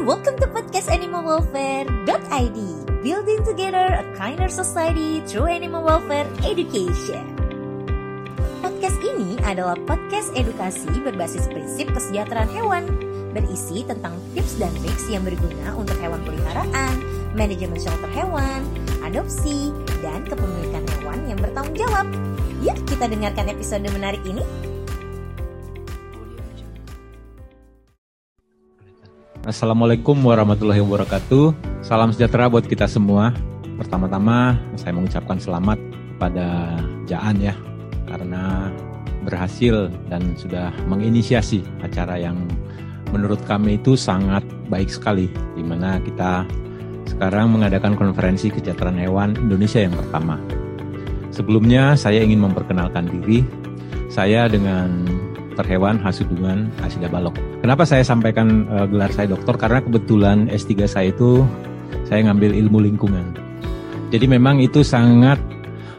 welcome to podcast animalwelfare.id Building together a kinder society through animal welfare education. Podcast ini adalah podcast edukasi berbasis prinsip kesejahteraan hewan Berisi tentang tips dan triks yang berguna untuk hewan peliharaan, manajemen shelter hewan, adopsi, dan kepemilikan hewan yang bertanggung jawab Yuk kita dengarkan episode menarik ini Assalamualaikum warahmatullahi wabarakatuh. Salam sejahtera buat kita semua. Pertama-tama saya mengucapkan selamat kepada Jaan ya karena berhasil dan sudah menginisiasi acara yang menurut kami itu sangat baik sekali di mana kita sekarang mengadakan konferensi kesejahteraan hewan Indonesia yang pertama. Sebelumnya saya ingin memperkenalkan diri. Saya dengan dokter hewan Hasudungan Asida Balok. Kenapa saya sampaikan uh, gelar saya dokter? Karena kebetulan S3 saya itu saya ngambil ilmu lingkungan. Jadi memang itu sangat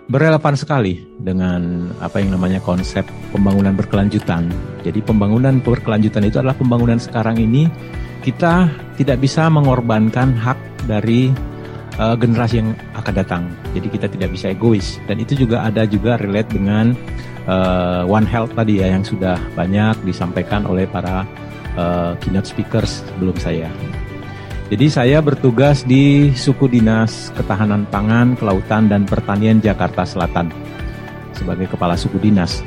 berrelevan sekali dengan apa yang namanya konsep pembangunan berkelanjutan. Jadi pembangunan berkelanjutan itu adalah pembangunan sekarang ini kita tidak bisa mengorbankan hak dari uh, generasi yang akan datang. Jadi kita tidak bisa egois dan itu juga ada juga relate dengan uh, One Health tadi ya yang sudah banyak disampaikan oleh para uh, keynote speakers sebelum saya. Jadi saya bertugas di Suku Dinas Ketahanan Pangan, Kelautan dan Pertanian Jakarta Selatan sebagai kepala suku dinas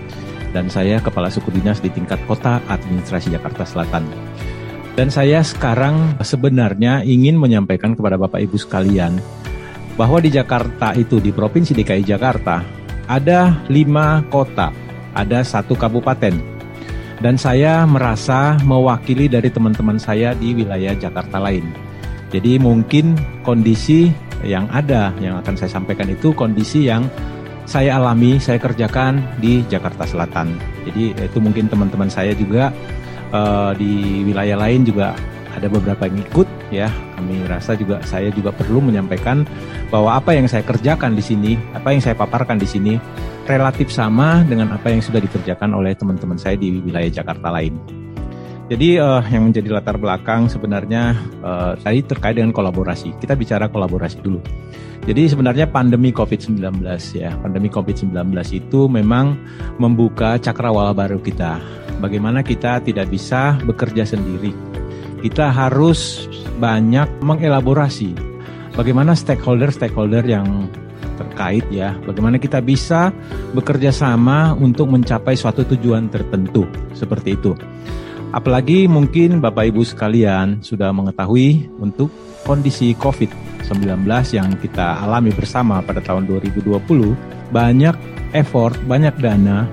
dan saya kepala suku dinas di tingkat kota administrasi Jakarta Selatan. Dan saya sekarang sebenarnya ingin menyampaikan kepada Bapak Ibu sekalian bahwa di Jakarta itu di Provinsi DKI Jakarta ada lima kota, ada satu kabupaten. Dan saya merasa mewakili dari teman-teman saya di wilayah Jakarta lain. Jadi mungkin kondisi yang ada yang akan saya sampaikan itu kondisi yang saya alami, saya kerjakan di Jakarta Selatan. Jadi itu mungkin teman-teman saya juga uh, di wilayah lain juga ada beberapa yang ikut ya. Kami rasa juga saya juga perlu menyampaikan bahwa apa yang saya kerjakan di sini, apa yang saya paparkan di sini relatif sama dengan apa yang sudah dikerjakan oleh teman-teman saya di wilayah Jakarta lain. Jadi uh, yang menjadi latar belakang sebenarnya uh, tadi terkait dengan kolaborasi. Kita bicara kolaborasi dulu. Jadi sebenarnya pandemi COVID-19 ya, pandemi COVID-19 itu memang membuka cakrawala baru kita. Bagaimana kita tidak bisa bekerja sendiri kita harus banyak mengelaborasi bagaimana stakeholder-stakeholder yang terkait ya, bagaimana kita bisa bekerja sama untuk mencapai suatu tujuan tertentu seperti itu. Apalagi mungkin Bapak Ibu sekalian sudah mengetahui untuk kondisi COVID-19 yang kita alami bersama pada tahun 2020, banyak effort, banyak dana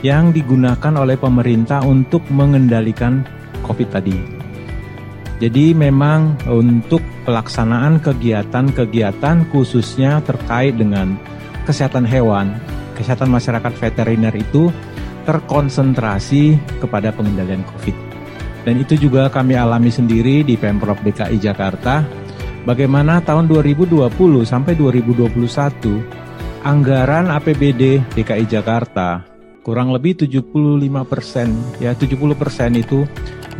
yang digunakan oleh pemerintah untuk mengendalikan COVID tadi. Jadi memang untuk pelaksanaan kegiatan-kegiatan khususnya terkait dengan kesehatan hewan, kesehatan masyarakat veteriner itu terkonsentrasi kepada pengendalian COVID. Dan itu juga kami alami sendiri di Pemprov DKI Jakarta. Bagaimana tahun 2020 sampai 2021 anggaran APBD DKI Jakarta kurang lebih 75 persen, ya 70 persen itu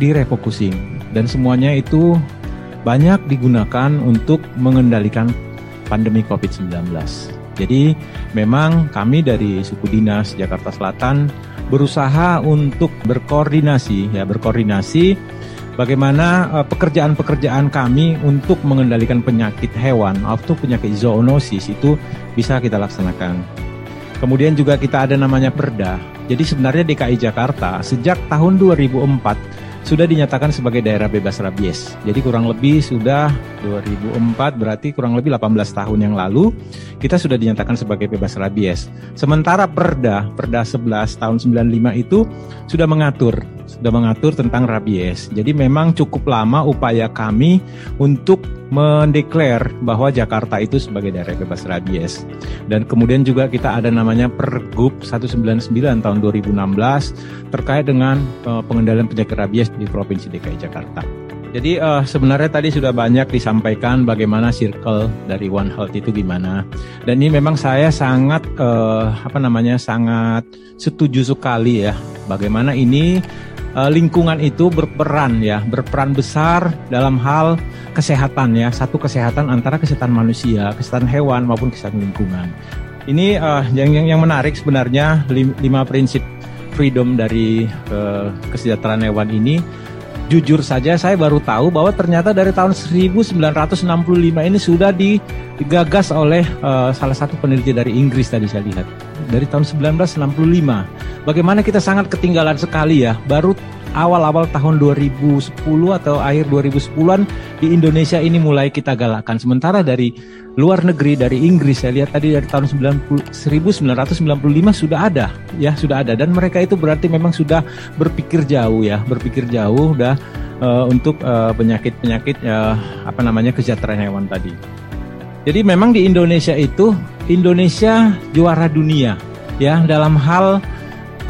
direfocusing dan semuanya itu banyak digunakan untuk mengendalikan pandemi COVID-19. Jadi memang kami dari suku dinas Jakarta Selatan berusaha untuk berkoordinasi ya berkoordinasi bagaimana uh, pekerjaan-pekerjaan kami untuk mengendalikan penyakit hewan atau penyakit zoonosis itu bisa kita laksanakan. Kemudian juga kita ada namanya Perda. Jadi sebenarnya DKI Jakarta sejak tahun 2004 sudah dinyatakan sebagai daerah bebas rabies. Jadi kurang lebih sudah 2004 berarti kurang lebih 18 tahun yang lalu kita sudah dinyatakan sebagai bebas rabies. Sementara Perda, Perda 11 tahun 95 itu sudah mengatur sudah mengatur tentang rabies. Jadi memang cukup lama upaya kami untuk mendeklar bahwa Jakarta itu sebagai daerah bebas rabies. Dan kemudian juga kita ada namanya Pergub 199 tahun 2016 terkait dengan uh, pengendalian penyakit rabies di Provinsi DKI Jakarta. Jadi uh, sebenarnya tadi sudah banyak disampaikan bagaimana circle dari One Health itu gimana. Dan ini memang saya sangat uh, apa namanya sangat setuju sekali ya bagaimana ini lingkungan itu berperan ya, berperan besar dalam hal kesehatan ya, satu kesehatan antara kesehatan manusia, kesehatan hewan maupun kesehatan lingkungan. Ini uh, yang, yang yang menarik sebenarnya lima prinsip freedom dari uh, kesejahteraan hewan ini jujur saja saya baru tahu bahwa ternyata dari tahun 1965 ini sudah digagas oleh uh, salah satu peneliti dari Inggris tadi saya lihat. Dari tahun 1965. Bagaimana kita sangat ketinggalan sekali ya. Baru awal-awal tahun 2010 atau akhir 2010-an di Indonesia ini mulai kita galakkan. Sementara dari luar negeri dari Inggris saya lihat tadi dari tahun 90, 1995 sudah ada ya sudah ada dan mereka itu berarti memang sudah berpikir jauh ya berpikir jauh udah uh, untuk uh, penyakit-penyakit uh, apa namanya kesejahteraan hewan tadi. Jadi memang di Indonesia itu Indonesia juara dunia ya dalam hal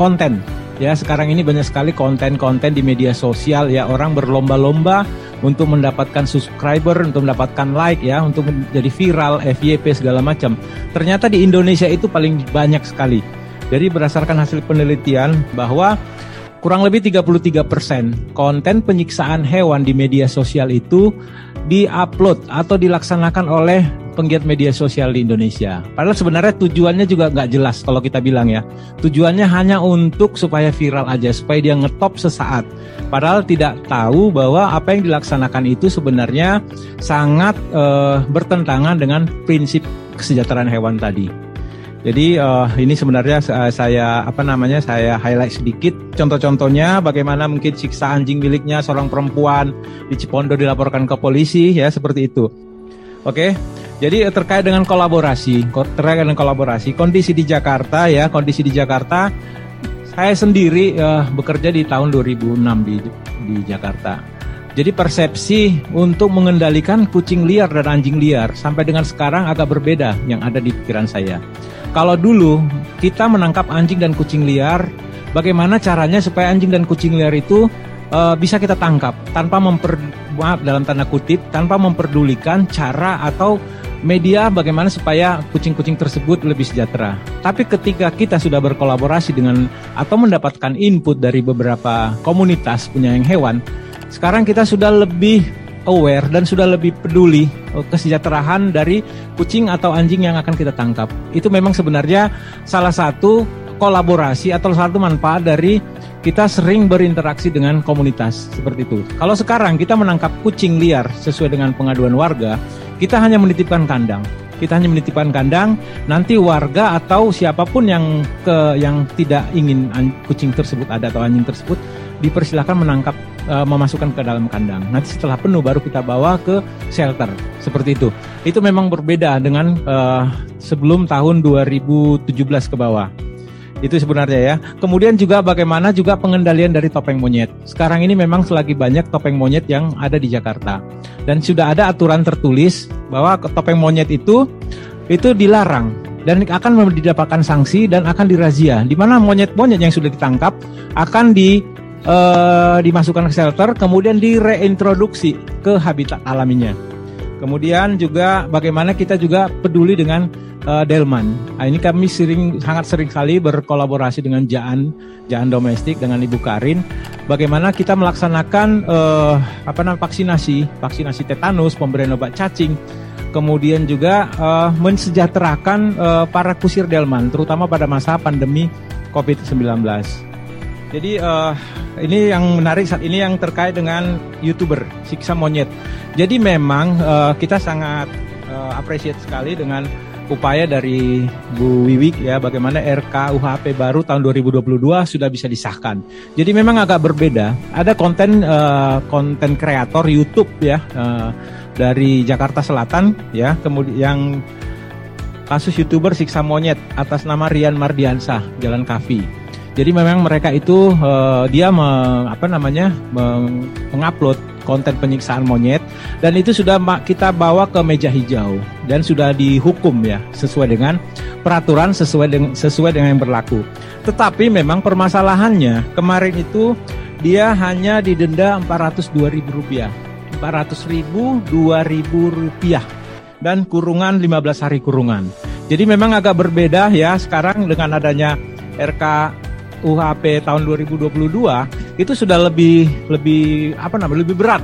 konten ya sekarang ini banyak sekali konten-konten di media sosial ya orang berlomba-lomba untuk mendapatkan subscriber, untuk mendapatkan like ya, untuk menjadi viral, FYP segala macam. Ternyata di Indonesia itu paling banyak sekali. Jadi berdasarkan hasil penelitian bahwa kurang lebih 33% konten penyiksaan hewan di media sosial itu diupload atau dilaksanakan oleh penggiat media sosial di Indonesia. Padahal sebenarnya tujuannya juga nggak jelas kalau kita bilang ya. Tujuannya hanya untuk supaya viral aja, supaya dia ngetop sesaat. Padahal tidak tahu bahwa apa yang dilaksanakan itu sebenarnya sangat uh, bertentangan dengan prinsip kesejahteraan hewan tadi. Jadi uh, ini sebenarnya uh, saya apa namanya saya highlight sedikit contoh-contohnya bagaimana mungkin siksa anjing miliknya seorang perempuan di Cipondo dilaporkan ke polisi ya seperti itu. Oke. Jadi eh, terkait dengan kolaborasi, terkait dengan kolaborasi, kondisi di Jakarta ya, kondisi di Jakarta, saya sendiri uh, bekerja di tahun 2006 di di Jakarta. Jadi persepsi untuk mengendalikan kucing liar dan anjing liar sampai dengan sekarang agak berbeda yang ada di pikiran saya. Kalau dulu kita menangkap anjing dan kucing liar, bagaimana caranya supaya anjing dan kucing liar itu uh, bisa kita tangkap tanpa memper maaf dalam tanda kutip tanpa memperdulikan cara atau media bagaimana supaya kucing-kucing tersebut lebih sejahtera. Tapi ketika kita sudah berkolaborasi dengan atau mendapatkan input dari beberapa komunitas penyayang hewan, sekarang kita sudah lebih aware dan sudah lebih peduli oh, kesejahteraan dari kucing atau anjing yang akan kita tangkap. Itu memang sebenarnya salah satu kolaborasi atau salah satu manfaat dari kita sering berinteraksi dengan komunitas seperti itu. Kalau sekarang kita menangkap kucing liar sesuai dengan pengaduan warga, kita hanya menitipkan kandang. Kita hanya menitipkan kandang, nanti warga atau siapa pun yang ke yang tidak ingin kucing tersebut ada atau anjing tersebut dipersilahkan menangkap uh, memasukkan ke dalam kandang. Nanti setelah penuh baru kita bawa ke shelter seperti itu. Itu memang berbeda dengan uh, sebelum tahun 2017 ke bawah. Itu sebenarnya ya. Kemudian juga bagaimana juga pengendalian dari topeng monyet. Sekarang ini memang selagi banyak topeng monyet yang ada di Jakarta. Dan sudah ada aturan tertulis bahwa topeng monyet itu itu dilarang dan akan didapatkan sanksi dan akan dirazia. Di mana monyet-monyet yang sudah ditangkap akan di uh, dimasukkan ke shelter, kemudian direintroduksi ke habitat alaminya. Kemudian juga bagaimana kita juga peduli dengan uh, Delman. Nah, ini kami sering sangat sering kali berkolaborasi dengan Jaan, Jaan domestik dengan Ibu Karin. Bagaimana kita melaksanakan uh, apa namanya vaksinasi, vaksinasi tetanus, pemberian obat cacing, kemudian juga uh, mensejahterakan uh, para kusir Delman, terutama pada masa pandemi COVID-19. Jadi uh, ini yang menarik saat ini yang terkait dengan youtuber siksa monyet. Jadi memang uh, kita sangat uh, appreciate sekali dengan upaya dari Bu Wiwik ya bagaimana RKUHP baru tahun 2022 sudah bisa disahkan. Jadi memang agak berbeda. Ada konten uh, konten kreator YouTube ya uh, dari Jakarta Selatan ya kemudian yang kasus youtuber siksa monyet atas nama Rian Mardiansah Jalan Kafi. Jadi memang mereka itu uh, dia me, apa namanya mengupload konten penyiksaan monyet dan itu sudah kita bawa ke meja hijau dan sudah dihukum ya sesuai dengan peraturan sesuai dengan sesuai dengan yang berlaku. Tetapi memang permasalahannya kemarin itu dia hanya didenda 402 ribu rupiah. 400 ribu, 2 ribu rupiah dan kurungan 15 hari kurungan. Jadi memang agak berbeda ya sekarang dengan adanya RK UHP tahun 2022 itu sudah lebih lebih apa namanya lebih berat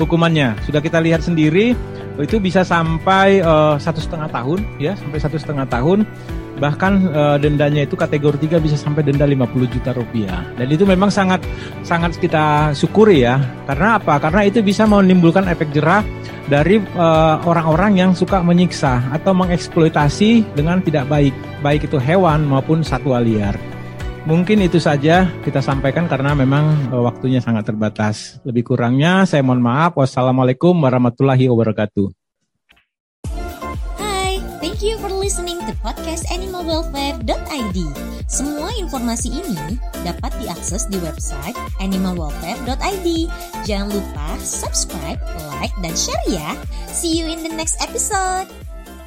hukumannya. Sudah kita lihat sendiri itu bisa sampai uh, satu setengah tahun ya sampai satu setengah tahun. Bahkan uh, dendanya itu kategori 3 bisa sampai denda 50 juta rupiah. Dan itu memang sangat sangat kita syukuri ya. Karena apa? Karena itu bisa menimbulkan efek jerah dari eh, orang-orang uh, yang suka menyiksa atau mengeksploitasi dengan tidak baik. Baik itu hewan maupun satwa liar Mungkin itu saja kita sampaikan karena memang uh, waktunya sangat terbatas. Lebih kurangnya saya mohon maaf. Wassalamualaikum warahmatullahi wabarakatuh. Hai, thank you for listening to podcast animalwelfare.id. Semua informasi ini dapat diakses di website animalwelfare.id. Jangan lupa subscribe, like, dan share ya. See you in the next episode.